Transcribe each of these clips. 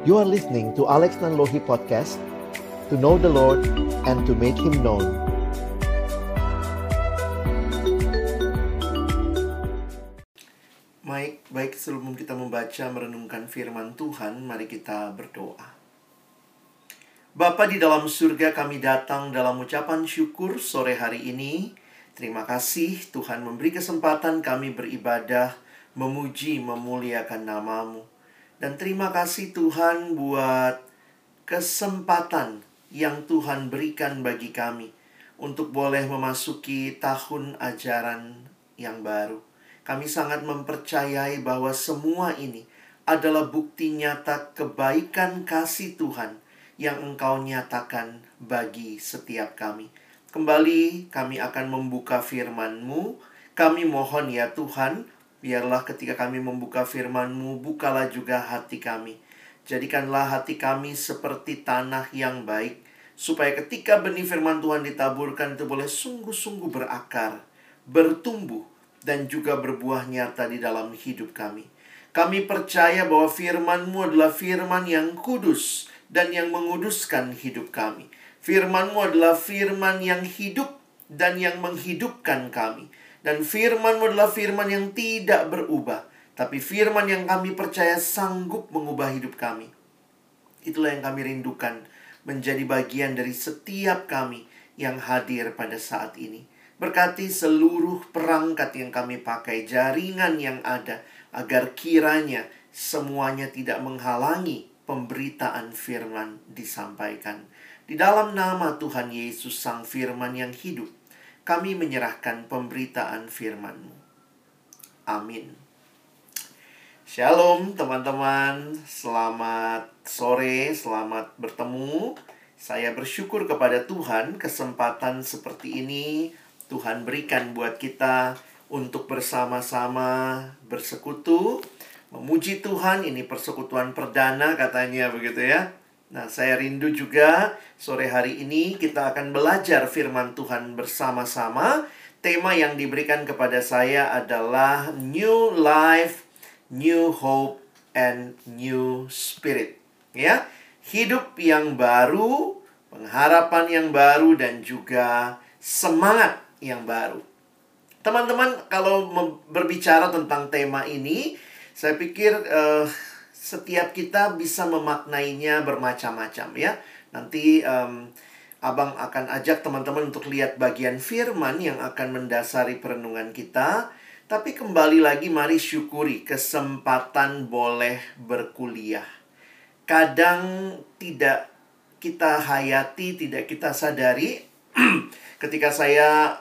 You are listening to Alex Nanlohi Podcast To know the Lord and to make Him known Baik, baik sebelum kita membaca merenungkan firman Tuhan, mari kita berdoa. Bapa di dalam surga kami datang dalam ucapan syukur sore hari ini. Terima kasih Tuhan memberi kesempatan kami beribadah, memuji, memuliakan namamu. Dan terima kasih Tuhan buat kesempatan yang Tuhan berikan bagi kami untuk boleh memasuki tahun ajaran yang baru. Kami sangat mempercayai bahwa semua ini adalah bukti nyata kebaikan kasih Tuhan yang Engkau nyatakan bagi setiap kami. Kembali kami akan membuka firman-Mu. Kami mohon ya Tuhan, biarlah ketika kami membuka firman-Mu, bukalah juga hati kami. Jadikanlah hati kami seperti tanah yang baik, supaya ketika benih firman Tuhan ditaburkan itu boleh sungguh-sungguh berakar, bertumbuh, dan juga berbuah nyata di dalam hidup kami. Kami percaya bahwa firman-Mu adalah firman yang kudus dan yang menguduskan hidup kami. Firman-Mu adalah firman yang hidup dan yang menghidupkan kami. Dan firman-Mu adalah firman yang tidak berubah. Tapi firman yang kami percaya sanggup mengubah hidup kami. Itulah yang kami rindukan menjadi bagian dari setiap kami yang hadir pada saat ini. Berkati seluruh perangkat yang kami pakai, jaringan yang ada, agar kiranya semuanya tidak menghalangi pemberitaan firman disampaikan. Di dalam nama Tuhan Yesus Sang Firman yang hidup, kami menyerahkan pemberitaan firman-Mu. Amin. Shalom teman-teman, selamat sore, selamat bertemu. Saya bersyukur kepada Tuhan kesempatan seperti ini Tuhan berikan buat kita untuk bersama-sama bersekutu, memuji Tuhan. Ini persekutuan perdana katanya begitu ya. Nah, saya rindu juga sore hari ini kita akan belajar firman Tuhan bersama-sama. Tema yang diberikan kepada saya adalah New Life, New Hope, and New Spirit. Ya, hidup yang baru, pengharapan yang baru, dan juga semangat yang baru. Teman-teman, kalau berbicara tentang tema ini, saya pikir uh, setiap kita bisa memaknainya bermacam-macam ya. Nanti um, Abang akan ajak teman-teman untuk lihat bagian firman yang akan mendasari perenungan kita. Tapi kembali lagi mari syukuri kesempatan boleh berkuliah. Kadang tidak kita hayati, tidak kita sadari ketika saya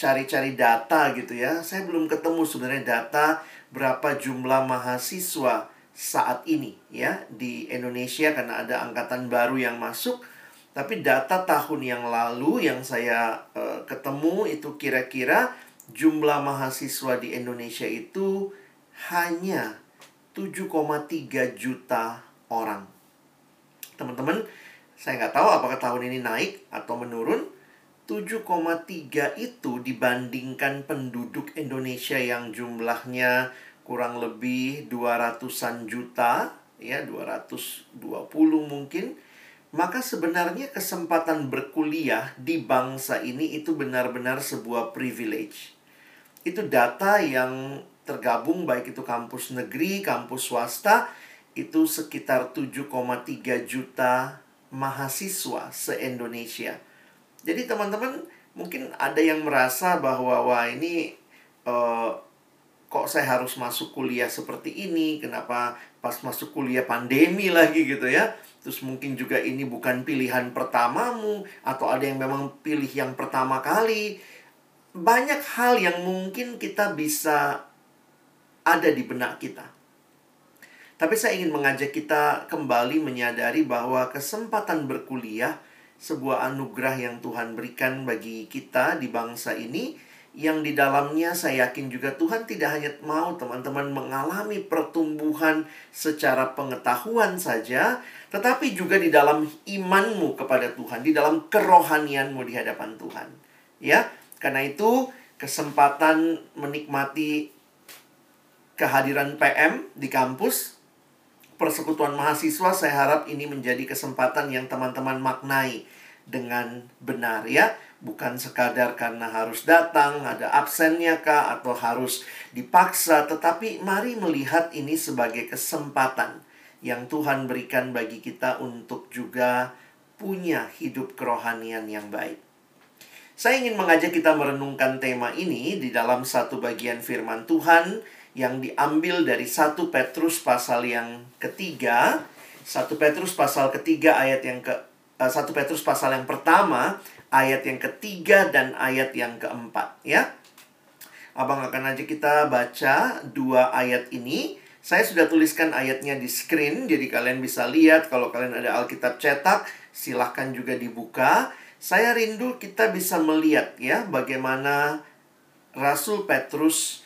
cari-cari data gitu ya. Saya belum ketemu sebenarnya data berapa jumlah mahasiswa saat ini ya di Indonesia karena ada angkatan baru yang masuk. Tapi data tahun yang lalu yang saya uh, ketemu itu kira-kira jumlah mahasiswa di Indonesia itu hanya 7,3 juta orang. Teman-teman, saya nggak tahu apakah tahun ini naik atau menurun 7,3 itu dibandingkan penduduk Indonesia yang jumlahnya kurang lebih 200-an juta, ya 220 mungkin, maka sebenarnya kesempatan berkuliah di bangsa ini itu benar-benar sebuah privilege. Itu data yang tergabung baik itu kampus negeri, kampus swasta, itu sekitar 7,3 juta mahasiswa se-Indonesia. Jadi teman-teman mungkin ada yang merasa bahwa wah ini uh, kok saya harus masuk kuliah seperti ini, kenapa pas masuk kuliah pandemi lagi gitu ya. Terus mungkin juga ini bukan pilihan pertamamu atau ada yang memang pilih yang pertama kali. Banyak hal yang mungkin kita bisa ada di benak kita. Tapi saya ingin mengajak kita kembali menyadari bahwa kesempatan berkuliah sebuah anugerah yang Tuhan berikan bagi kita di bangsa ini yang di dalamnya saya yakin juga Tuhan tidak hanya mau teman-teman mengalami pertumbuhan secara pengetahuan saja, tetapi juga di dalam imanmu kepada Tuhan, di dalam kerohanianmu di hadapan Tuhan. Ya, karena itu kesempatan menikmati kehadiran PM di kampus persekutuan mahasiswa, saya harap ini menjadi kesempatan yang teman-teman maknai dengan benar ya. Bukan sekadar karena harus datang, ada absennya kah, atau harus dipaksa. Tetapi mari melihat ini sebagai kesempatan yang Tuhan berikan bagi kita untuk juga punya hidup kerohanian yang baik. Saya ingin mengajak kita merenungkan tema ini di dalam satu bagian firman Tuhan yang diambil dari satu Petrus pasal yang ketiga. satu Petrus pasal ketiga ayat yang ke uh, Petrus pasal yang pertama ayat yang ketiga dan ayat yang keempat ya. Abang akan aja kita baca dua ayat ini. Saya sudah tuliskan ayatnya di screen, jadi kalian bisa lihat kalau kalian ada Alkitab cetak, silahkan juga dibuka. Saya rindu kita bisa melihat ya bagaimana Rasul Petrus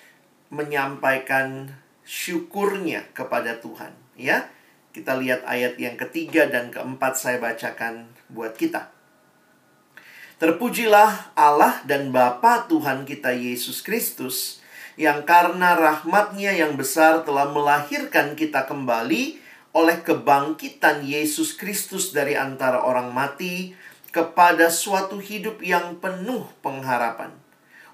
menyampaikan syukurnya kepada Tuhan. Ya, kita lihat ayat yang ketiga dan keempat saya bacakan buat kita. Terpujilah Allah dan Bapa Tuhan kita Yesus Kristus, yang karena rahmatnya yang besar telah melahirkan kita kembali oleh kebangkitan Yesus Kristus dari antara orang mati kepada suatu hidup yang penuh pengharapan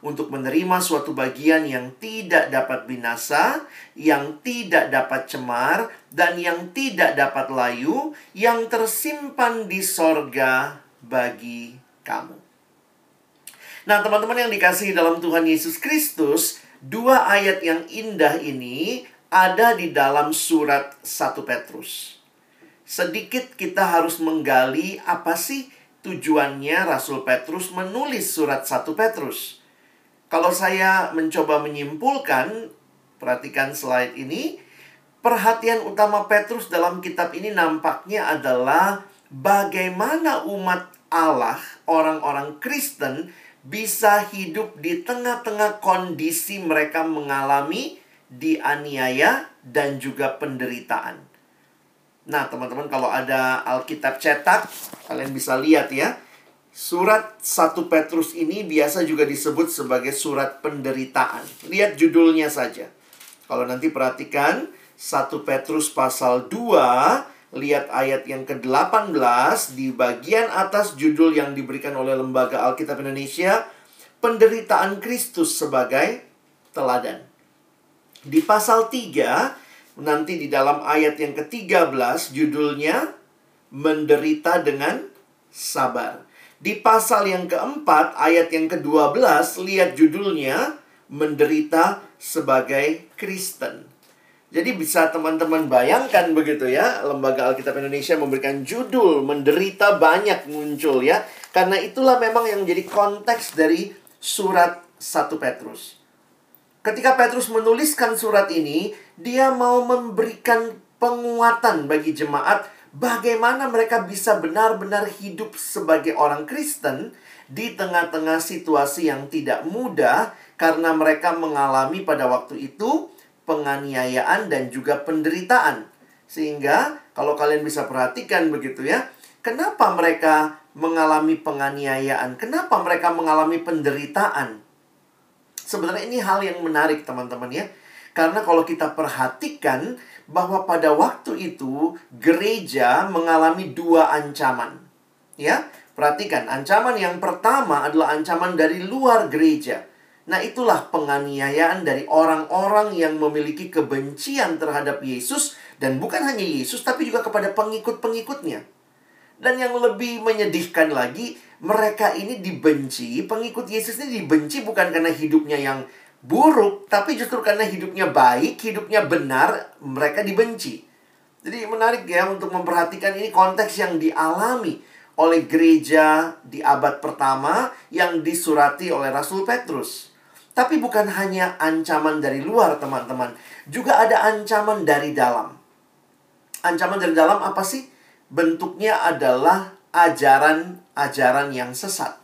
untuk menerima suatu bagian yang tidak dapat binasa, yang tidak dapat cemar, dan yang tidak dapat layu, yang tersimpan di sorga bagi kamu. Nah, teman-teman yang dikasihi dalam Tuhan Yesus Kristus, dua ayat yang indah ini ada di dalam surat 1 Petrus. Sedikit kita harus menggali apa sih tujuannya Rasul Petrus menulis surat 1 Petrus. Kalau saya mencoba menyimpulkan, perhatikan slide ini, perhatian utama Petrus dalam kitab ini nampaknya adalah bagaimana umat Allah, orang-orang Kristen, bisa hidup di tengah-tengah kondisi mereka mengalami dianiaya dan juga penderitaan. Nah, teman-teman kalau ada Alkitab cetak, kalian bisa lihat ya. Surat 1 Petrus ini biasa juga disebut sebagai surat penderitaan. Lihat judulnya saja. Kalau nanti perhatikan 1 Petrus pasal 2 lihat ayat yang ke-18 di bagian atas judul yang diberikan oleh Lembaga Alkitab Indonesia, penderitaan Kristus sebagai teladan. Di pasal 3, nanti di dalam ayat yang ke-13 judulnya menderita dengan sabar. Di pasal yang keempat, ayat yang ke-12, lihat judulnya menderita sebagai Kristen. Jadi bisa teman-teman bayangkan begitu ya, Lembaga Alkitab Indonesia memberikan judul menderita banyak muncul ya. Karena itulah memang yang menjadi konteks dari surat 1 Petrus. Ketika Petrus menuliskan surat ini, dia mau memberikan penguatan bagi jemaat bagaimana mereka bisa benar-benar hidup sebagai orang Kristen di tengah-tengah situasi yang tidak mudah karena mereka mengalami pada waktu itu penganiayaan dan juga penderitaan. Sehingga kalau kalian bisa perhatikan begitu ya, kenapa mereka mengalami penganiayaan? Kenapa mereka mengalami penderitaan? Sebenarnya ini hal yang menarik teman-teman ya. Karena kalau kita perhatikan bahwa pada waktu itu gereja mengalami dua ancaman. Ya, perhatikan ancaman yang pertama adalah ancaman dari luar gereja Nah, itulah penganiayaan dari orang-orang yang memiliki kebencian terhadap Yesus dan bukan hanya Yesus tapi juga kepada pengikut-pengikutnya. Dan yang lebih menyedihkan lagi, mereka ini dibenci, pengikut Yesus ini dibenci bukan karena hidupnya yang buruk, tapi justru karena hidupnya baik, hidupnya benar, mereka dibenci. Jadi menarik ya untuk memperhatikan ini konteks yang dialami oleh gereja di abad pertama yang disurati oleh Rasul Petrus. Tapi bukan hanya ancaman dari luar, teman-teman. Juga ada ancaman dari dalam. Ancaman dari dalam apa sih? Bentuknya adalah ajaran-ajaran yang sesat.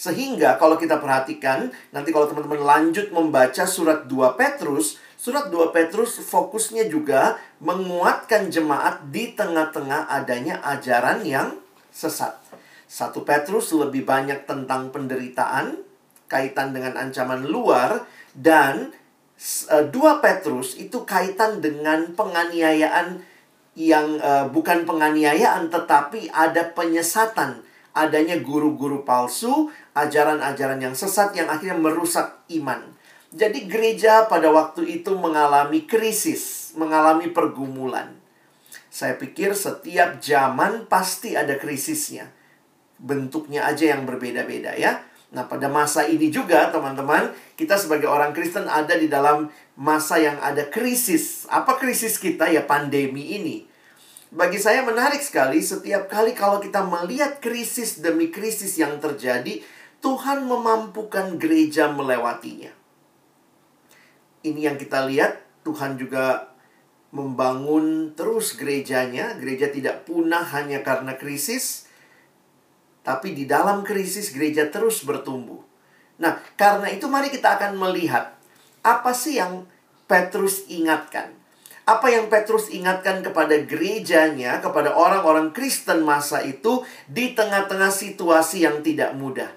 Sehingga kalau kita perhatikan, nanti kalau teman-teman lanjut membaca surat 2 Petrus, surat 2 Petrus fokusnya juga menguatkan jemaat di tengah-tengah adanya ajaran yang sesat. Satu Petrus lebih banyak tentang penderitaan, kaitan dengan ancaman luar dan uh, dua Petrus itu kaitan dengan penganiayaan yang uh, bukan penganiayaan tetapi ada penyesatan, adanya guru-guru palsu, ajaran-ajaran yang sesat yang akhirnya merusak iman. Jadi gereja pada waktu itu mengalami krisis, mengalami pergumulan. Saya pikir setiap zaman pasti ada krisisnya. Bentuknya aja yang berbeda-beda ya. Nah, pada masa ini juga, teman-teman, kita sebagai orang Kristen ada di dalam masa yang ada krisis. Apa krisis kita? Ya, pandemi ini. Bagi saya menarik sekali, setiap kali kalau kita melihat krisis demi krisis yang terjadi, Tuhan memampukan gereja melewatinya. Ini yang kita lihat, Tuhan juga membangun terus gerejanya. Gereja tidak punah hanya karena krisis, tapi di dalam krisis gereja terus bertumbuh. Nah, karena itu mari kita akan melihat apa sih yang Petrus ingatkan. Apa yang Petrus ingatkan kepada gerejanya, kepada orang-orang Kristen masa itu di tengah-tengah situasi yang tidak mudah.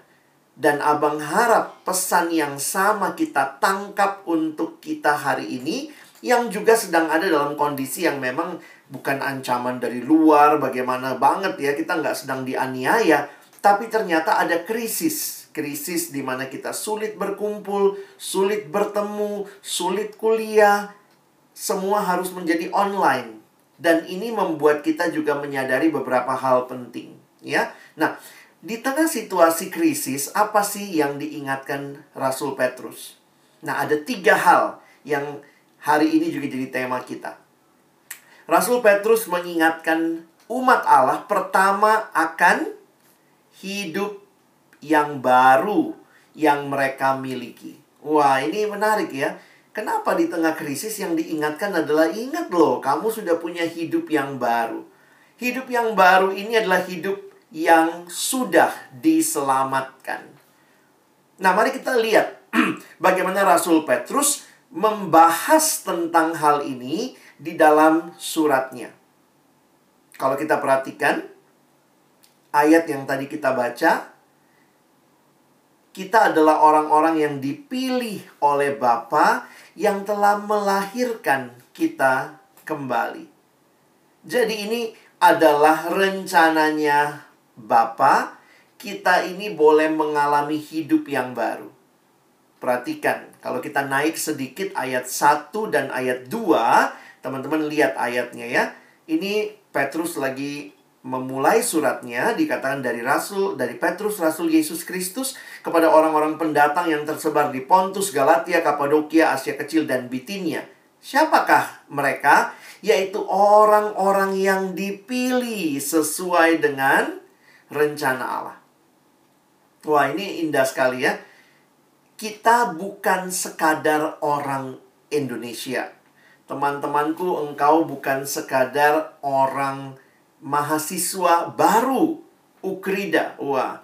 Dan abang harap pesan yang sama kita tangkap untuk kita hari ini yang juga sedang ada dalam kondisi yang memang bukan ancaman dari luar, bagaimana banget ya, kita nggak sedang dianiaya, tapi ternyata ada krisis. Krisis di mana kita sulit berkumpul, sulit bertemu, sulit kuliah, semua harus menjadi online. Dan ini membuat kita juga menyadari beberapa hal penting, ya. Nah, di tengah situasi krisis, apa sih yang diingatkan Rasul Petrus? Nah, ada tiga hal yang hari ini juga jadi tema kita. Rasul Petrus mengingatkan umat Allah pertama akan hidup yang baru yang mereka miliki. Wah, ini menarik ya. Kenapa di tengah krisis yang diingatkan adalah ingat loh, kamu sudah punya hidup yang baru. Hidup yang baru ini adalah hidup yang sudah diselamatkan. Nah, mari kita lihat bagaimana Rasul Petrus membahas tentang hal ini di dalam suratnya. Kalau kita perhatikan ayat yang tadi kita baca, kita adalah orang-orang yang dipilih oleh Bapa yang telah melahirkan kita kembali. Jadi ini adalah rencananya Bapa, kita ini boleh mengalami hidup yang baru. Perhatikan, kalau kita naik sedikit ayat 1 dan ayat 2, teman-teman lihat ayatnya ya. Ini Petrus lagi memulai suratnya dikatakan dari rasul dari Petrus rasul Yesus Kristus kepada orang-orang pendatang yang tersebar di Pontus, Galatia, Kapadokia, Asia Kecil dan Bitinia. Siapakah mereka? Yaitu orang-orang yang dipilih sesuai dengan rencana Allah. Wah, ini indah sekali ya. Kita bukan sekadar orang Indonesia. Teman-temanku, engkau bukan sekadar orang mahasiswa baru Ukrida. Wah,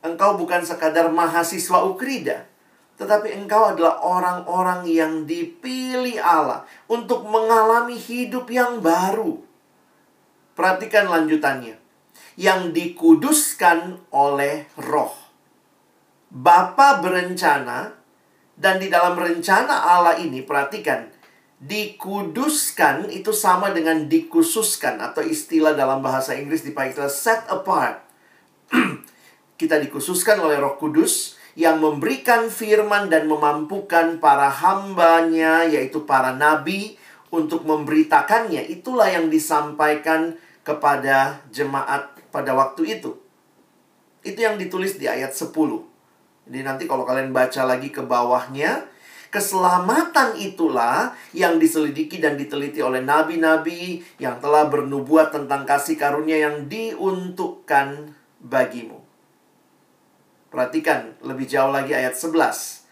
engkau bukan sekadar mahasiswa Ukrida, tetapi engkau adalah orang-orang yang dipilih Allah untuk mengalami hidup yang baru. Perhatikan lanjutannya. Yang dikuduskan oleh roh. Bapa berencana dan di dalam rencana Allah ini perhatikan Dikuduskan itu sama dengan dikhususkan atau istilah dalam bahasa Inggris dipakai set apart. Kita dikhususkan oleh Roh Kudus yang memberikan firman dan memampukan para hambanya yaitu para nabi untuk memberitakannya. Itulah yang disampaikan kepada jemaat pada waktu itu. Itu yang ditulis di ayat 10. Jadi nanti kalau kalian baca lagi ke bawahnya, Keselamatan itulah yang diselidiki dan diteliti oleh nabi-nabi yang telah bernubuat tentang kasih karunia yang diuntukkan bagimu. Perhatikan lebih jauh lagi ayat 11.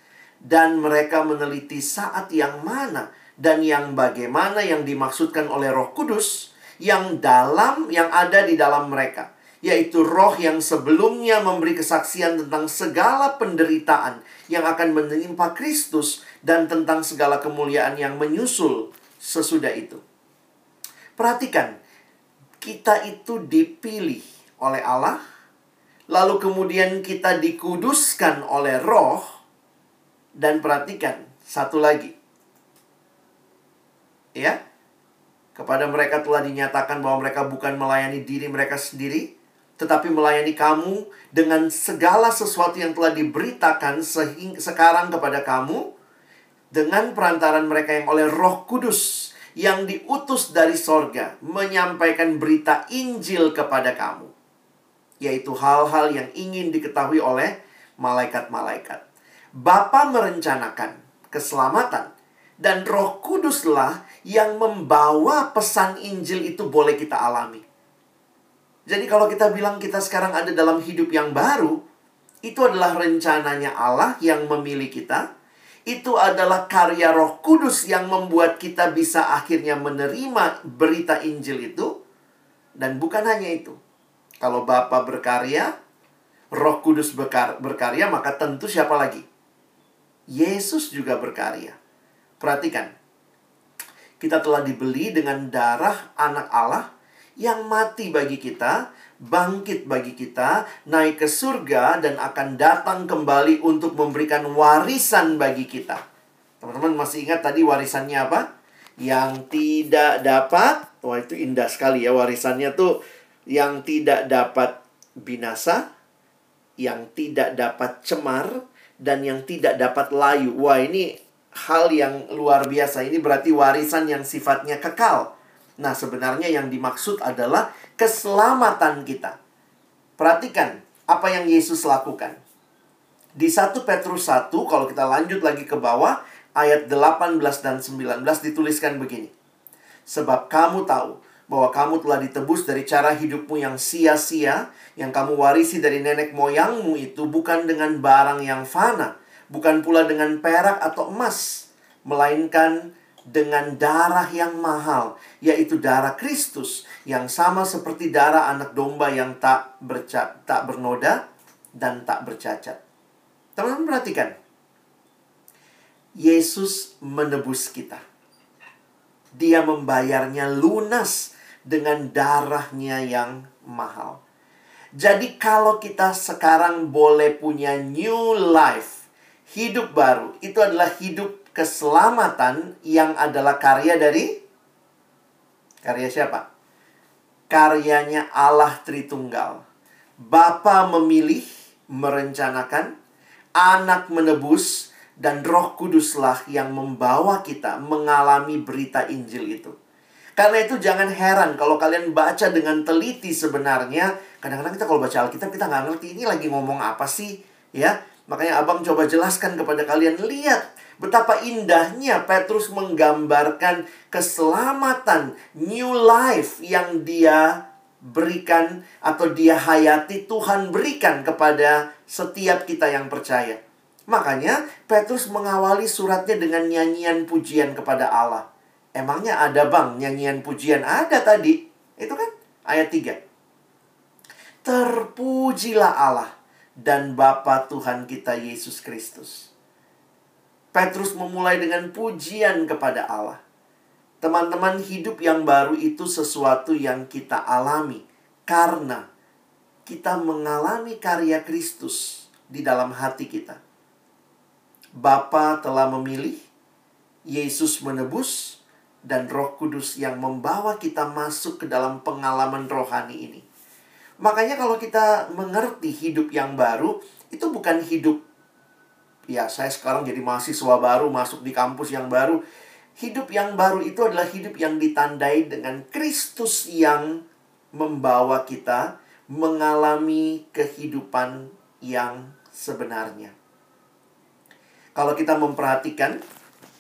Dan mereka meneliti saat yang mana dan yang bagaimana yang dimaksudkan oleh Roh Kudus yang dalam yang ada di dalam mereka yaitu roh yang sebelumnya memberi kesaksian tentang segala penderitaan yang akan menimpa Kristus dan tentang segala kemuliaan yang menyusul sesudah itu. Perhatikan, kita itu dipilih oleh Allah, lalu kemudian kita dikuduskan oleh roh, dan perhatikan, satu lagi. Ya, Kepada mereka telah dinyatakan bahwa mereka bukan melayani diri mereka sendiri, tetapi melayani kamu dengan segala sesuatu yang telah diberitakan sekarang kepada kamu dengan perantaran mereka yang oleh Roh Kudus yang diutus dari sorga menyampaikan berita Injil kepada kamu, yaitu hal-hal yang ingin diketahui oleh malaikat-malaikat. Bapa merencanakan keselamatan dan Roh Kuduslah yang membawa pesan Injil itu boleh kita alami. Jadi kalau kita bilang kita sekarang ada dalam hidup yang baru, itu adalah rencananya Allah yang memilih kita itu adalah karya Roh Kudus yang membuat kita bisa akhirnya menerima berita Injil itu. Dan bukan hanya itu. Kalau Bapa berkarya, Roh Kudus berkarya, maka tentu siapa lagi? Yesus juga berkarya. Perhatikan. Kita telah dibeli dengan darah anak Allah yang mati bagi kita bangkit bagi kita, naik ke surga, dan akan datang kembali untuk memberikan warisan bagi kita. Teman-teman masih ingat tadi warisannya apa? Yang tidak dapat, wah itu indah sekali ya warisannya tuh yang tidak dapat binasa, yang tidak dapat cemar, dan yang tidak dapat layu. Wah ini hal yang luar biasa. Ini berarti warisan yang sifatnya kekal. Nah, sebenarnya yang dimaksud adalah keselamatan kita. Perhatikan apa yang Yesus lakukan. Di 1 Petrus 1, kalau kita lanjut lagi ke bawah, ayat 18 dan 19 dituliskan begini. Sebab kamu tahu bahwa kamu telah ditebus dari cara hidupmu yang sia-sia, yang kamu warisi dari nenek moyangmu itu bukan dengan barang yang fana, bukan pula dengan perak atau emas, melainkan dengan darah yang mahal, yaitu darah Kristus yang sama seperti darah anak domba yang tak berca tak bernoda dan tak bercacat. Teman-teman perhatikan. Yesus menebus kita. Dia membayarnya lunas dengan darahnya yang mahal. Jadi kalau kita sekarang boleh punya new life, hidup baru, itu adalah hidup keselamatan yang adalah karya dari karya siapa? Karyanya Allah Tritunggal. Bapa memilih, merencanakan, anak menebus, dan roh kuduslah yang membawa kita mengalami berita Injil itu. Karena itu jangan heran kalau kalian baca dengan teliti sebenarnya. Kadang-kadang kita kalau baca Alkitab kita nggak ngerti ini lagi ngomong apa sih. ya Makanya abang coba jelaskan kepada kalian. Lihat Betapa indahnya Petrus menggambarkan keselamatan, new life yang dia berikan atau dia hayati Tuhan berikan kepada setiap kita yang percaya. Makanya Petrus mengawali suratnya dengan nyanyian pujian kepada Allah. Emangnya ada bang nyanyian pujian? Ada tadi. Itu kan ayat 3. Terpujilah Allah dan Bapa Tuhan kita Yesus Kristus Petrus memulai dengan pujian kepada Allah. Teman-teman, hidup yang baru itu sesuatu yang kita alami karena kita mengalami karya Kristus di dalam hati kita. Bapa telah memilih, Yesus menebus, dan Roh Kudus yang membawa kita masuk ke dalam pengalaman rohani ini. Makanya kalau kita mengerti hidup yang baru, itu bukan hidup ya saya sekarang jadi mahasiswa baru masuk di kampus yang baru. Hidup yang baru itu adalah hidup yang ditandai dengan Kristus yang membawa kita mengalami kehidupan yang sebenarnya. Kalau kita memperhatikan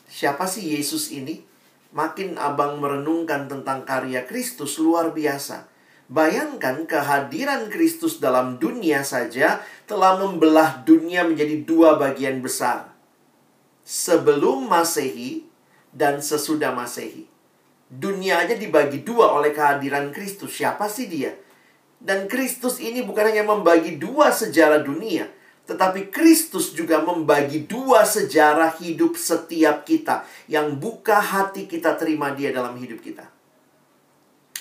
siapa sih Yesus ini? Makin abang merenungkan tentang karya Kristus luar biasa Bayangkan kehadiran Kristus dalam dunia saja telah membelah dunia menjadi dua bagian besar. Sebelum Masehi dan sesudah Masehi. Dunia aja dibagi dua oleh kehadiran Kristus. Siapa sih dia? Dan Kristus ini bukan hanya membagi dua sejarah dunia, tetapi Kristus juga membagi dua sejarah hidup setiap kita yang buka hati kita terima dia dalam hidup kita.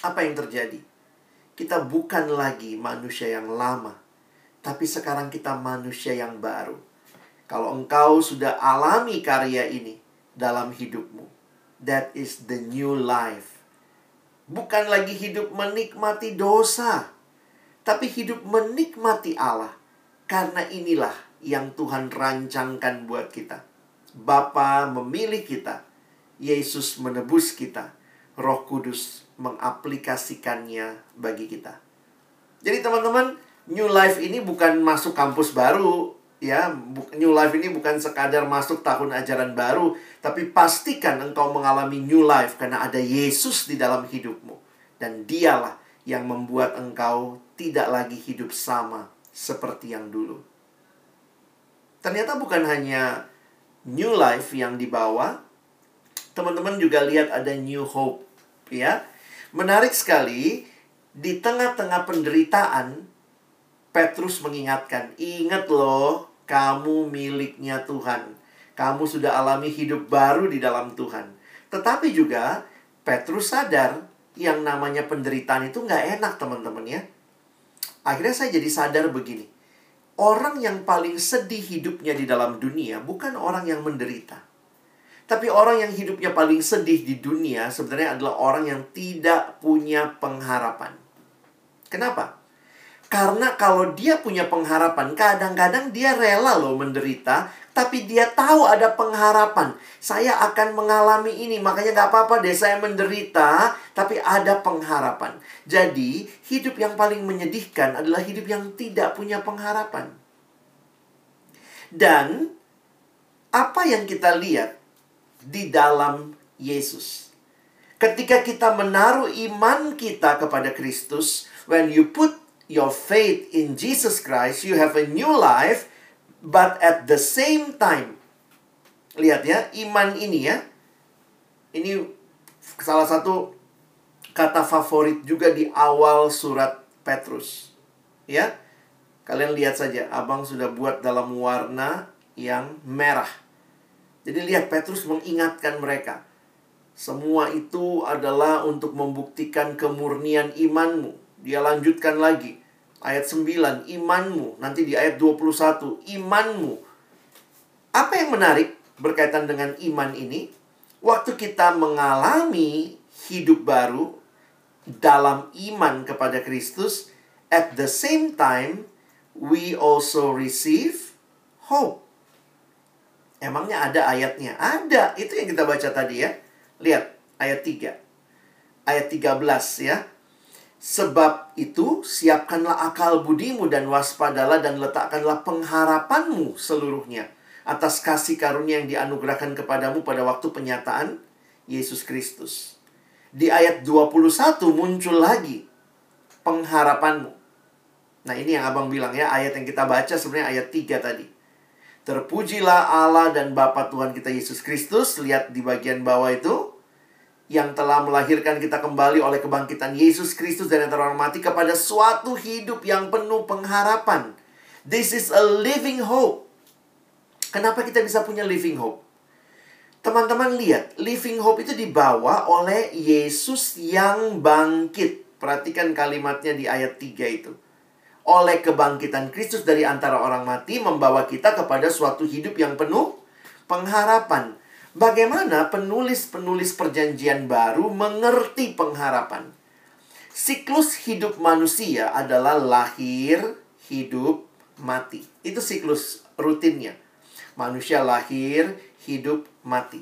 Apa yang terjadi? Kita bukan lagi manusia yang lama, tapi sekarang kita manusia yang baru. Kalau engkau sudah alami karya ini dalam hidupmu, that is the new life. Bukan lagi hidup menikmati dosa, tapi hidup menikmati Allah. Karena inilah yang Tuhan rancangkan buat kita. Bapa memilih kita, Yesus menebus kita, Roh Kudus mengaplikasikannya bagi kita. Jadi teman-teman, New Life ini bukan masuk kampus baru, ya. New Life ini bukan sekadar masuk tahun ajaran baru, tapi pastikan engkau mengalami new life karena ada Yesus di dalam hidupmu dan dialah yang membuat engkau tidak lagi hidup sama seperti yang dulu. Ternyata bukan hanya new life yang dibawa, teman-teman juga lihat ada new hope, ya. Menarik sekali di tengah-tengah penderitaan Petrus mengingatkan, "Ingat loh, kamu miliknya Tuhan. Kamu sudah alami hidup baru di dalam Tuhan." Tetapi juga Petrus sadar yang namanya penderitaan itu nggak enak, teman-teman ya. Akhirnya saya jadi sadar begini. Orang yang paling sedih hidupnya di dalam dunia bukan orang yang menderita. Tapi orang yang hidupnya paling sedih di dunia sebenarnya adalah orang yang tidak punya pengharapan. Kenapa? Karena kalau dia punya pengharapan, kadang-kadang dia rela loh menderita, tapi dia tahu ada pengharapan. Saya akan mengalami ini, makanya gak apa-apa deh saya menderita, tapi ada pengharapan. Jadi, hidup yang paling menyedihkan adalah hidup yang tidak punya pengharapan. Dan, apa yang kita lihat di dalam Yesus? Ketika kita menaruh iman kita kepada Kristus, when you put your faith in Jesus Christ, you have a new life, but at the same time, lihat ya, iman ini ya, ini salah satu kata favorit juga di awal surat Petrus. Ya, kalian lihat saja, abang sudah buat dalam warna yang merah. Jadi lihat Petrus mengingatkan mereka. Semua itu adalah untuk membuktikan kemurnian imanmu. Dia lanjutkan lagi ayat 9, imanmu. Nanti di ayat 21, imanmu. Apa yang menarik berkaitan dengan iman ini? Waktu kita mengalami hidup baru dalam iman kepada Kristus, at the same time, we also receive hope. Emangnya ada ayatnya? Ada. Itu yang kita baca tadi ya. Lihat ayat 3. Ayat 13 ya. Sebab itu, siapkanlah akal budimu dan waspadalah dan letakkanlah pengharapanmu seluruhnya atas kasih karunia yang dianugerahkan kepadamu pada waktu penyataan Yesus Kristus. Di ayat 21 muncul lagi pengharapanmu. Nah ini yang abang bilang ya, ayat yang kita baca sebenarnya ayat 3 tadi. Terpujilah Allah dan Bapa Tuhan kita Yesus Kristus. Lihat di bagian bawah itu yang telah melahirkan kita kembali oleh kebangkitan Yesus Kristus dari antara orang mati kepada suatu hidup yang penuh pengharapan. This is a living hope. Kenapa kita bisa punya living hope? Teman-teman lihat, living hope itu dibawa oleh Yesus yang bangkit. Perhatikan kalimatnya di ayat 3 itu. Oleh kebangkitan Kristus dari antara orang mati membawa kita kepada suatu hidup yang penuh pengharapan. Bagaimana penulis-penulis perjanjian baru mengerti pengharapan? Siklus hidup manusia adalah lahir, hidup, mati. Itu siklus rutinnya. Manusia lahir, hidup, mati.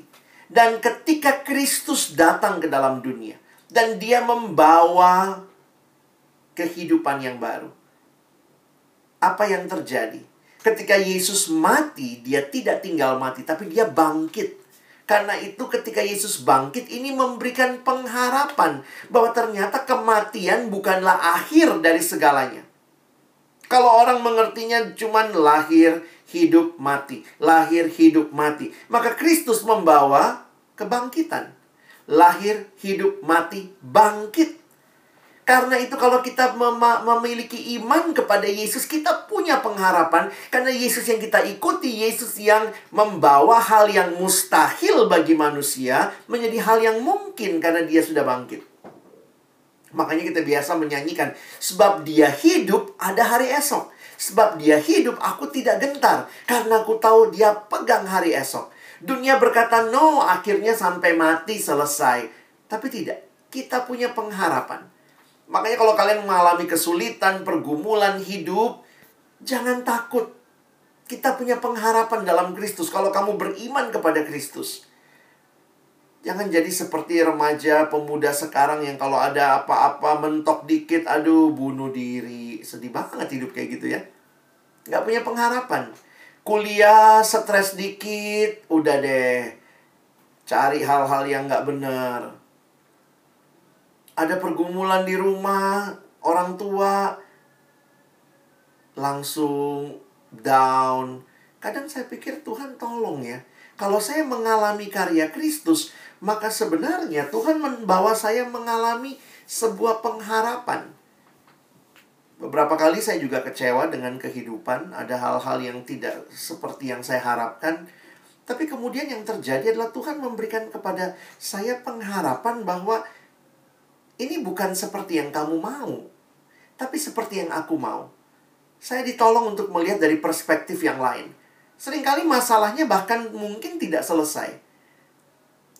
Dan ketika Kristus datang ke dalam dunia dan dia membawa kehidupan yang baru. Apa yang terjadi? Ketika Yesus mati, dia tidak tinggal mati, tapi dia bangkit karena itu ketika Yesus bangkit ini memberikan pengharapan bahwa ternyata kematian bukanlah akhir dari segalanya. Kalau orang mengertinya cuman lahir, hidup, mati. Lahir, hidup, mati. Maka Kristus membawa kebangkitan. Lahir, hidup, mati, bangkit. Karena itu kalau kita mem memiliki iman kepada Yesus, kita punya pengharapan. Karena Yesus yang kita ikuti, Yesus yang membawa hal yang mustahil bagi manusia menjadi hal yang mungkin karena dia sudah bangkit. Makanya kita biasa menyanyikan, sebab dia hidup ada hari esok. Sebab dia hidup, aku tidak gentar. Karena aku tahu dia pegang hari esok. Dunia berkata, no, akhirnya sampai mati selesai. Tapi tidak kita punya pengharapan. Makanya kalau kalian mengalami kesulitan, pergumulan hidup, jangan takut. Kita punya pengharapan dalam Kristus. Kalau kamu beriman kepada Kristus, jangan jadi seperti remaja pemuda sekarang yang kalau ada apa-apa mentok dikit, aduh bunuh diri. Sedih banget hidup kayak gitu ya. Gak punya pengharapan. Kuliah stres dikit, udah deh. Cari hal-hal yang gak benar ada pergumulan di rumah, orang tua langsung down. Kadang saya pikir Tuhan tolong ya. Kalau saya mengalami karya Kristus, maka sebenarnya Tuhan membawa saya mengalami sebuah pengharapan. Beberapa kali saya juga kecewa dengan kehidupan, ada hal-hal yang tidak seperti yang saya harapkan. Tapi kemudian yang terjadi adalah Tuhan memberikan kepada saya pengharapan bahwa ini bukan seperti yang kamu mau, tapi seperti yang aku mau. Saya ditolong untuk melihat dari perspektif yang lain. Seringkali masalahnya bahkan mungkin tidak selesai.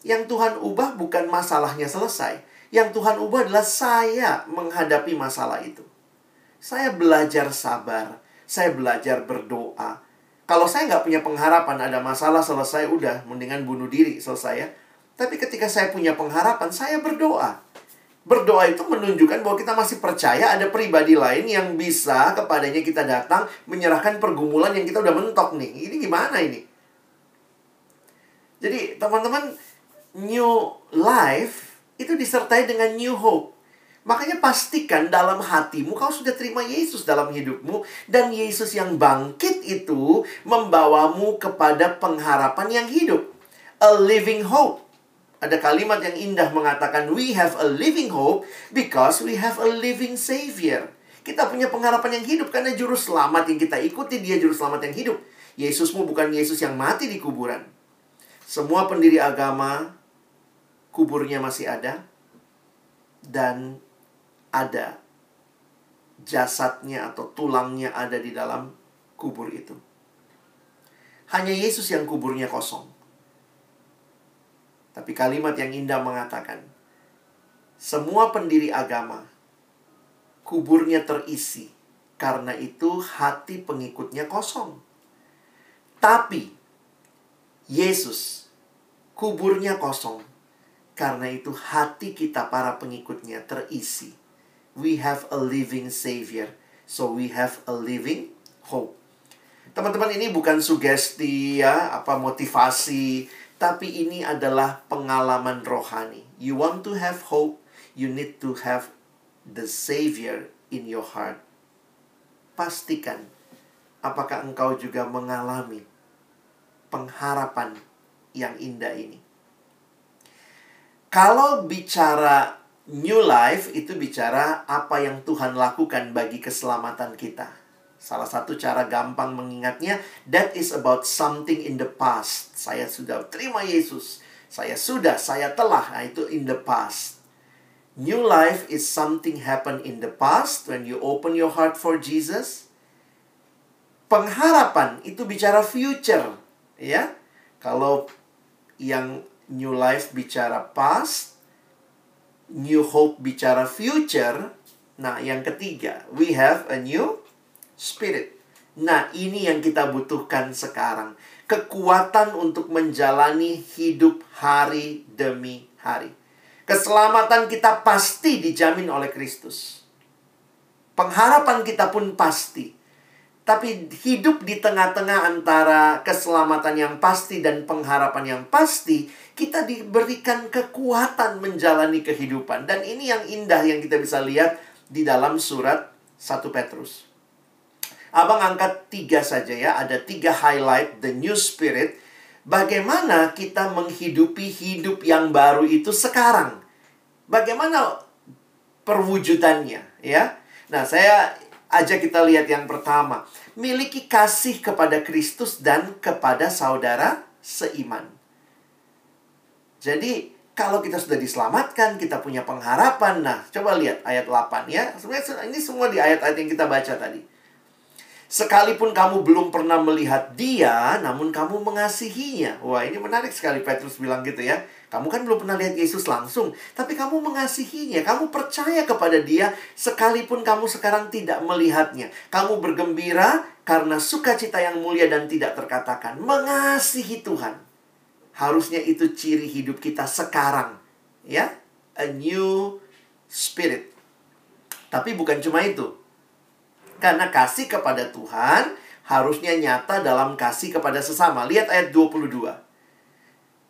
Yang Tuhan ubah bukan masalahnya selesai. Yang Tuhan ubah adalah saya menghadapi masalah itu. Saya belajar sabar. Saya belajar berdoa. Kalau saya nggak punya pengharapan ada masalah selesai, udah mendingan bunuh diri selesai ya. Tapi ketika saya punya pengharapan, saya berdoa. Berdoa itu menunjukkan bahwa kita masih percaya ada pribadi lain yang bisa kepadanya kita datang menyerahkan pergumulan yang kita udah mentok nih. Ini gimana ini? Jadi teman-teman, new life itu disertai dengan new hope. Makanya pastikan dalam hatimu kau sudah terima Yesus dalam hidupmu dan Yesus yang bangkit itu membawamu kepada pengharapan yang hidup. A living hope. Ada kalimat yang indah mengatakan, We have a living hope because we have a living Savior. Kita punya pengharapan yang hidup karena juru selamat yang kita ikuti, dia juru selamat yang hidup. Yesusmu bukan Yesus yang mati di kuburan. Semua pendiri agama, kuburnya masih ada. Dan ada jasadnya atau tulangnya ada di dalam kubur itu. Hanya Yesus yang kuburnya kosong. Tapi kalimat yang indah mengatakan, semua pendiri agama kuburnya terisi, karena itu hati pengikutnya kosong. Tapi Yesus kuburnya kosong, karena itu hati kita para pengikutnya terisi. We have a living Savior, so we have a living hope. Teman-teman ini bukan sugesti ya, apa motivasi, tapi ini adalah pengalaman rohani. You want to have hope, you need to have the Savior in your heart. Pastikan apakah engkau juga mengalami pengharapan yang indah ini. Kalau bicara new life itu bicara apa yang Tuhan lakukan bagi keselamatan kita. Salah satu cara gampang mengingatnya, that is about something in the past. Saya sudah terima Yesus. Saya sudah, saya telah. Nah, itu in the past. New life is something happen in the past when you open your heart for Jesus. Pengharapan itu bicara future, ya. Kalau yang new life bicara past, new hope bicara future. Nah, yang ketiga, we have a new Spirit. Nah, ini yang kita butuhkan sekarang. Kekuatan untuk menjalani hidup hari demi hari. Keselamatan kita pasti dijamin oleh Kristus. Pengharapan kita pun pasti. Tapi hidup di tengah-tengah antara keselamatan yang pasti dan pengharapan yang pasti, kita diberikan kekuatan menjalani kehidupan. Dan ini yang indah yang kita bisa lihat di dalam surat 1 Petrus. Abang angkat tiga saja ya. Ada tiga highlight The New Spirit. Bagaimana kita menghidupi hidup yang baru itu sekarang. Bagaimana perwujudannya ya. Nah saya ajak kita lihat yang pertama. Miliki kasih kepada Kristus dan kepada saudara seiman. Jadi kalau kita sudah diselamatkan, kita punya pengharapan. Nah, coba lihat ayat 8 ya. Sebenarnya ini semua di ayat-ayat yang kita baca tadi. Sekalipun kamu belum pernah melihat dia, namun kamu mengasihinya. Wah, ini menarik sekali Petrus bilang gitu ya. Kamu kan belum pernah lihat Yesus langsung, tapi kamu mengasihinya. Kamu percaya kepada dia sekalipun kamu sekarang tidak melihatnya. Kamu bergembira karena sukacita yang mulia dan tidak terkatakan. Mengasihi Tuhan. Harusnya itu ciri hidup kita sekarang. Ya, a new spirit. Tapi bukan cuma itu karena kasih kepada Tuhan harusnya nyata dalam kasih kepada sesama. Lihat ayat 22.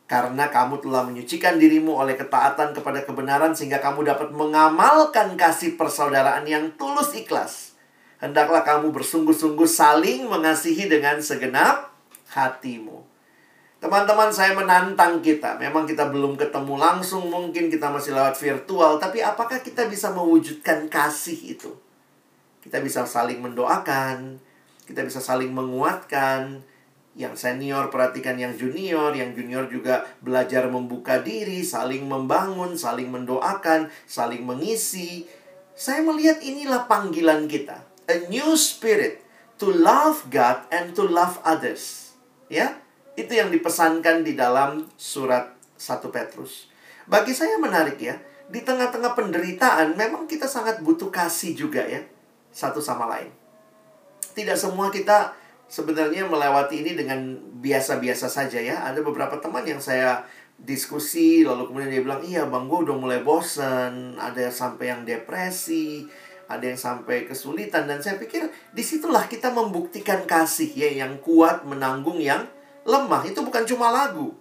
Karena kamu telah menyucikan dirimu oleh ketaatan kepada kebenaran sehingga kamu dapat mengamalkan kasih persaudaraan yang tulus ikhlas. Hendaklah kamu bersungguh-sungguh saling mengasihi dengan segenap hatimu. Teman-teman, saya menantang kita. Memang kita belum ketemu langsung, mungkin kita masih lewat virtual, tapi apakah kita bisa mewujudkan kasih itu? Kita bisa saling mendoakan, kita bisa saling menguatkan. Yang senior perhatikan yang junior, yang junior juga belajar membuka diri, saling membangun, saling mendoakan, saling mengisi. Saya melihat inilah panggilan kita. A new spirit to love God and to love others. Ya, itu yang dipesankan di dalam surat 1 Petrus. Bagi saya menarik ya, di tengah-tengah penderitaan memang kita sangat butuh kasih juga ya satu sama lain. Tidak semua kita sebenarnya melewati ini dengan biasa-biasa saja ya. Ada beberapa teman yang saya diskusi lalu kemudian dia bilang iya bang gue udah mulai bosen ada yang sampai yang depresi ada yang sampai kesulitan. Dan saya pikir di situlah kita membuktikan kasih ya yang kuat menanggung yang lemah. Itu bukan cuma lagu.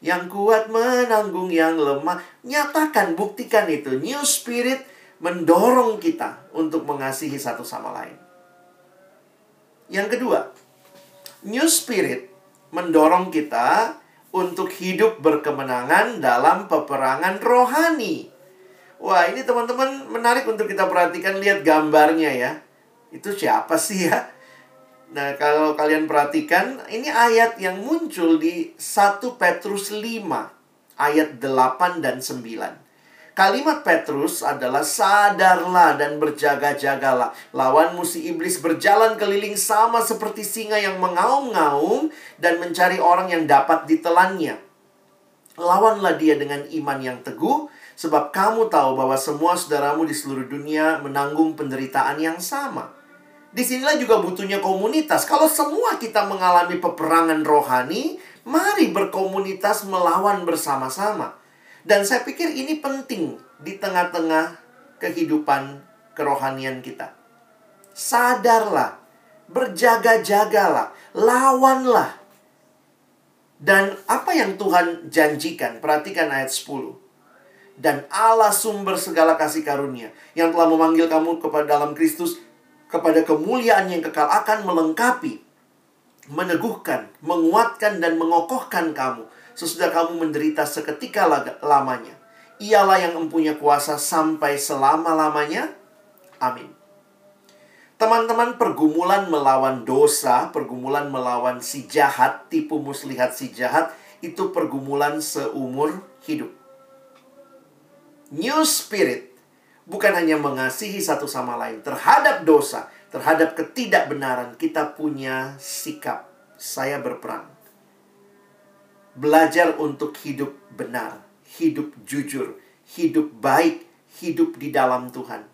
Yang kuat menanggung yang lemah. Nyatakan buktikan itu. New spirit mendorong kita untuk mengasihi satu sama lain. Yang kedua, New Spirit mendorong kita untuk hidup berkemenangan dalam peperangan rohani. Wah, ini teman-teman menarik untuk kita perhatikan lihat gambarnya ya. Itu siapa sih ya? Nah, kalau kalian perhatikan, ini ayat yang muncul di 1 Petrus 5 ayat 8 dan 9. Kalimat Petrus adalah sadarlah dan berjaga-jagalah. Lawan musuh iblis berjalan keliling sama seperti singa yang mengaum-ngaum dan mencari orang yang dapat ditelannya. Lawanlah dia dengan iman yang teguh, sebab kamu tahu bahwa semua saudaramu di seluruh dunia menanggung penderitaan yang sama. Di sinilah juga butuhnya komunitas. Kalau semua kita mengalami peperangan rohani, mari berkomunitas melawan bersama-sama. Dan saya pikir ini penting di tengah-tengah kehidupan kerohanian kita. Sadarlah, berjaga-jagalah, lawanlah. Dan apa yang Tuhan janjikan? Perhatikan ayat 10. Dan Allah sumber segala kasih karunia yang telah memanggil kamu kepada dalam Kristus kepada kemuliaan yang kekal akan melengkapi, meneguhkan, menguatkan dan mengokohkan kamu sesudah kamu menderita seketika lamanya. Ialah yang mempunyai kuasa sampai selama-lamanya. Amin. Teman-teman, pergumulan melawan dosa, pergumulan melawan si jahat, tipu muslihat si jahat, itu pergumulan seumur hidup. New Spirit bukan hanya mengasihi satu sama lain terhadap dosa, terhadap ketidakbenaran, kita punya sikap. Saya berperang belajar untuk hidup benar, hidup jujur, hidup baik, hidup di dalam Tuhan.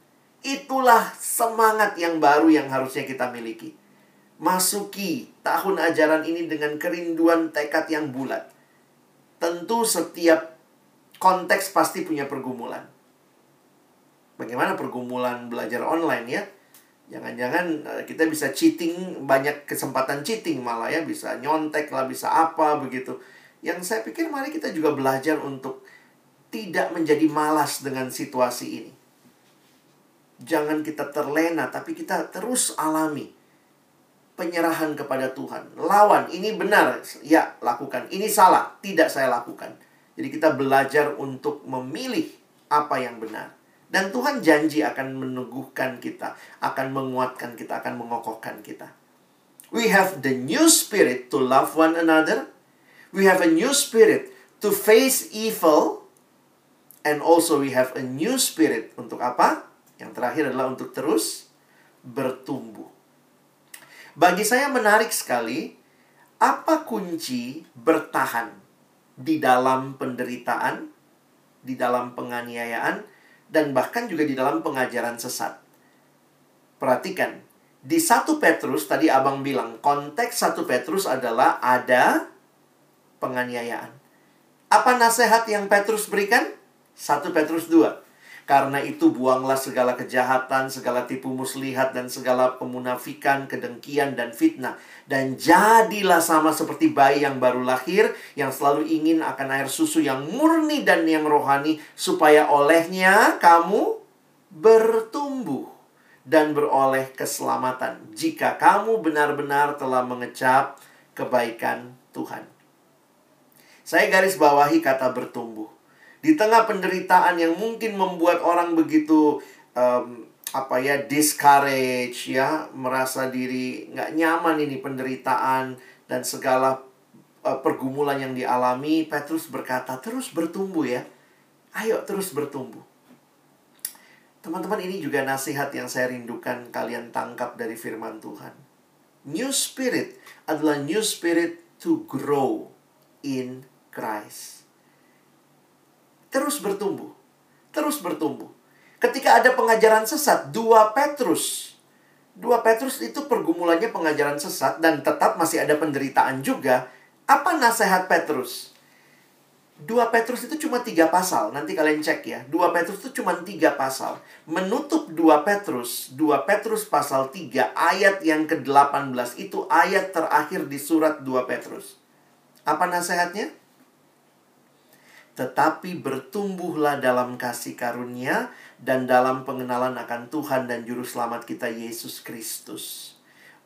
Itulah semangat yang baru yang harusnya kita miliki. Masuki tahun ajaran ini dengan kerinduan tekad yang bulat. Tentu setiap konteks pasti punya pergumulan. Bagaimana pergumulan belajar online ya? Jangan-jangan eh, kita bisa cheating, banyak kesempatan cheating malah ya, bisa nyontek lah, bisa apa begitu yang saya pikir mari kita juga belajar untuk tidak menjadi malas dengan situasi ini. Jangan kita terlena, tapi kita terus alami penyerahan kepada Tuhan. Lawan, ini benar, ya lakukan. Ini salah, tidak saya lakukan. Jadi kita belajar untuk memilih apa yang benar. Dan Tuhan janji akan meneguhkan kita, akan menguatkan kita, akan mengokohkan kita. We have the new spirit to love one another we have a new spirit to face evil and also we have a new spirit untuk apa? Yang terakhir adalah untuk terus bertumbuh. Bagi saya menarik sekali apa kunci bertahan di dalam penderitaan, di dalam penganiayaan, dan bahkan juga di dalam pengajaran sesat. Perhatikan, di satu Petrus tadi abang bilang konteks satu Petrus adalah ada penganiayaan. Apa nasihat yang Petrus berikan? Satu Petrus 2. Karena itu buanglah segala kejahatan, segala tipu muslihat, dan segala pemunafikan, kedengkian, dan fitnah. Dan jadilah sama seperti bayi yang baru lahir, yang selalu ingin akan air susu yang murni dan yang rohani, supaya olehnya kamu bertumbuh dan beroleh keselamatan. Jika kamu benar-benar telah mengecap kebaikan Tuhan. Saya garis bawahi kata bertumbuh. Di tengah penderitaan yang mungkin membuat orang begitu um, apa ya discourage ya merasa diri nggak nyaman ini penderitaan dan segala uh, pergumulan yang dialami Petrus berkata terus bertumbuh ya. Ayo terus bertumbuh. Teman-teman ini juga nasihat yang saya rindukan kalian tangkap dari firman Tuhan. New spirit adalah new spirit to grow in Christ terus bertumbuh. Terus bertumbuh. Ketika ada pengajaran sesat, dua Petrus. Dua Petrus itu pergumulannya pengajaran sesat dan tetap masih ada penderitaan juga. Apa nasihat Petrus? Dua Petrus itu cuma tiga pasal. Nanti kalian cek ya. Dua Petrus itu cuma tiga pasal. Menutup dua Petrus, dua Petrus pasal tiga ayat yang ke-18 itu ayat terakhir di surat dua Petrus. Apa nasihatnya? Tetapi bertumbuhlah dalam kasih karunia dan dalam pengenalan akan Tuhan dan Juru Selamat kita Yesus Kristus.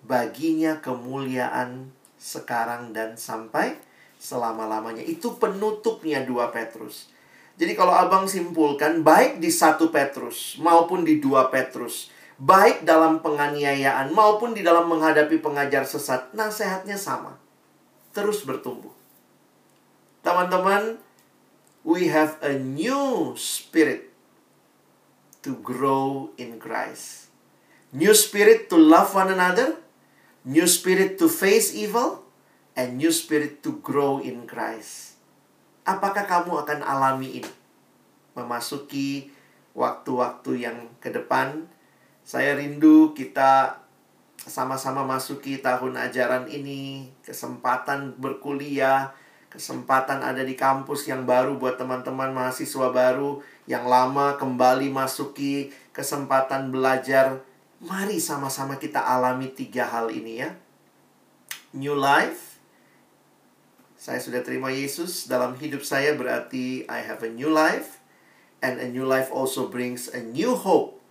Baginya kemuliaan sekarang dan sampai selama-lamanya. Itu penutupnya dua Petrus. Jadi kalau abang simpulkan, baik di satu Petrus maupun di dua Petrus, baik dalam penganiayaan maupun di dalam menghadapi pengajar sesat, nasihatnya sama. Terus bertumbuh. Teman-teman, we have a new spirit to grow in Christ. New spirit to love one another, new spirit to face evil, and new spirit to grow in Christ. Apakah kamu akan alami ini? Memasuki waktu-waktu yang ke depan, saya rindu kita sama-sama masuki tahun ajaran ini, kesempatan berkuliah, kesempatan ada di kampus yang baru buat teman-teman mahasiswa baru yang lama kembali masuki kesempatan belajar. Mari sama-sama kita alami tiga hal ini ya. New life. Saya sudah terima Yesus dalam hidup saya berarti I have a new life and a new life also brings a new hope.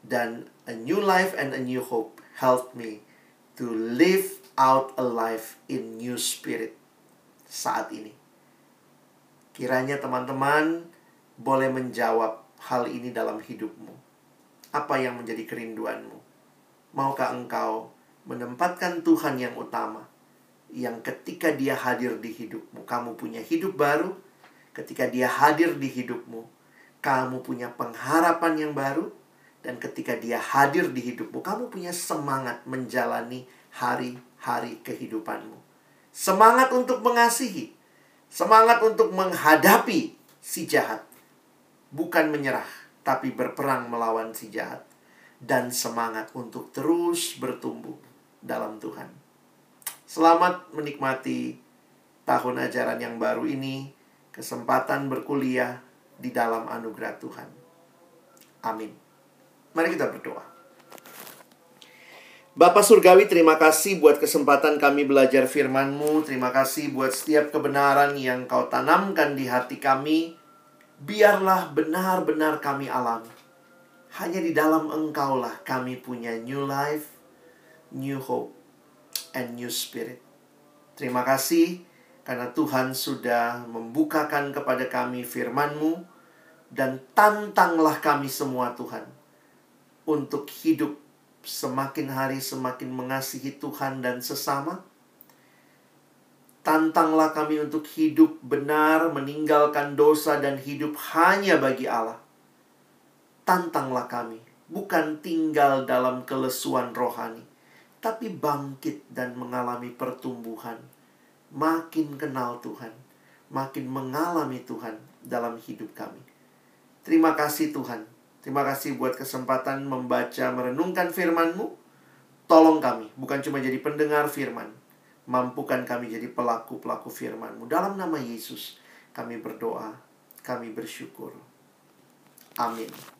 Dan a new life and a new hope help me to live out a life in new spirit saat ini. Kiranya teman-teman boleh menjawab hal ini dalam hidupmu. Apa yang menjadi kerinduanmu? Maukah engkau menempatkan Tuhan yang utama? Yang ketika dia hadir di hidupmu, kamu punya hidup baru. Ketika dia hadir di hidupmu, kamu punya pengharapan yang baru. Dan ketika dia hadir di hidupmu, kamu punya semangat menjalani hari-hari kehidupanmu. Semangat untuk mengasihi. Semangat untuk menghadapi si jahat. Bukan menyerah, tapi berperang melawan si jahat. Dan semangat untuk terus bertumbuh dalam Tuhan. Selamat menikmati tahun ajaran yang baru ini. Kesempatan berkuliah di dalam anugerah Tuhan. Amin. Mari kita berdoa. Bapak Surgawi, terima kasih buat kesempatan kami belajar firman-Mu. Terima kasih buat setiap kebenaran yang Kau tanamkan di hati kami. Biarlah benar-benar kami alami. Hanya di dalam Engkaulah kami punya new life, new hope, and new spirit. Terima kasih karena Tuhan sudah membukakan kepada kami firman-Mu dan tantanglah kami semua Tuhan untuk hidup semakin hari semakin mengasihi Tuhan dan sesama. Tantanglah kami untuk hidup benar, meninggalkan dosa dan hidup hanya bagi Allah. Tantanglah kami, bukan tinggal dalam kelesuan rohani, tapi bangkit dan mengalami pertumbuhan. Makin kenal Tuhan, makin mengalami Tuhan dalam hidup kami. Terima kasih Tuhan. Terima kasih buat kesempatan membaca, merenungkan firman-Mu. Tolong kami, bukan cuma jadi pendengar firman. Mampukan kami jadi pelaku-pelaku firman-Mu. Dalam nama Yesus, kami berdoa, kami bersyukur. Amin.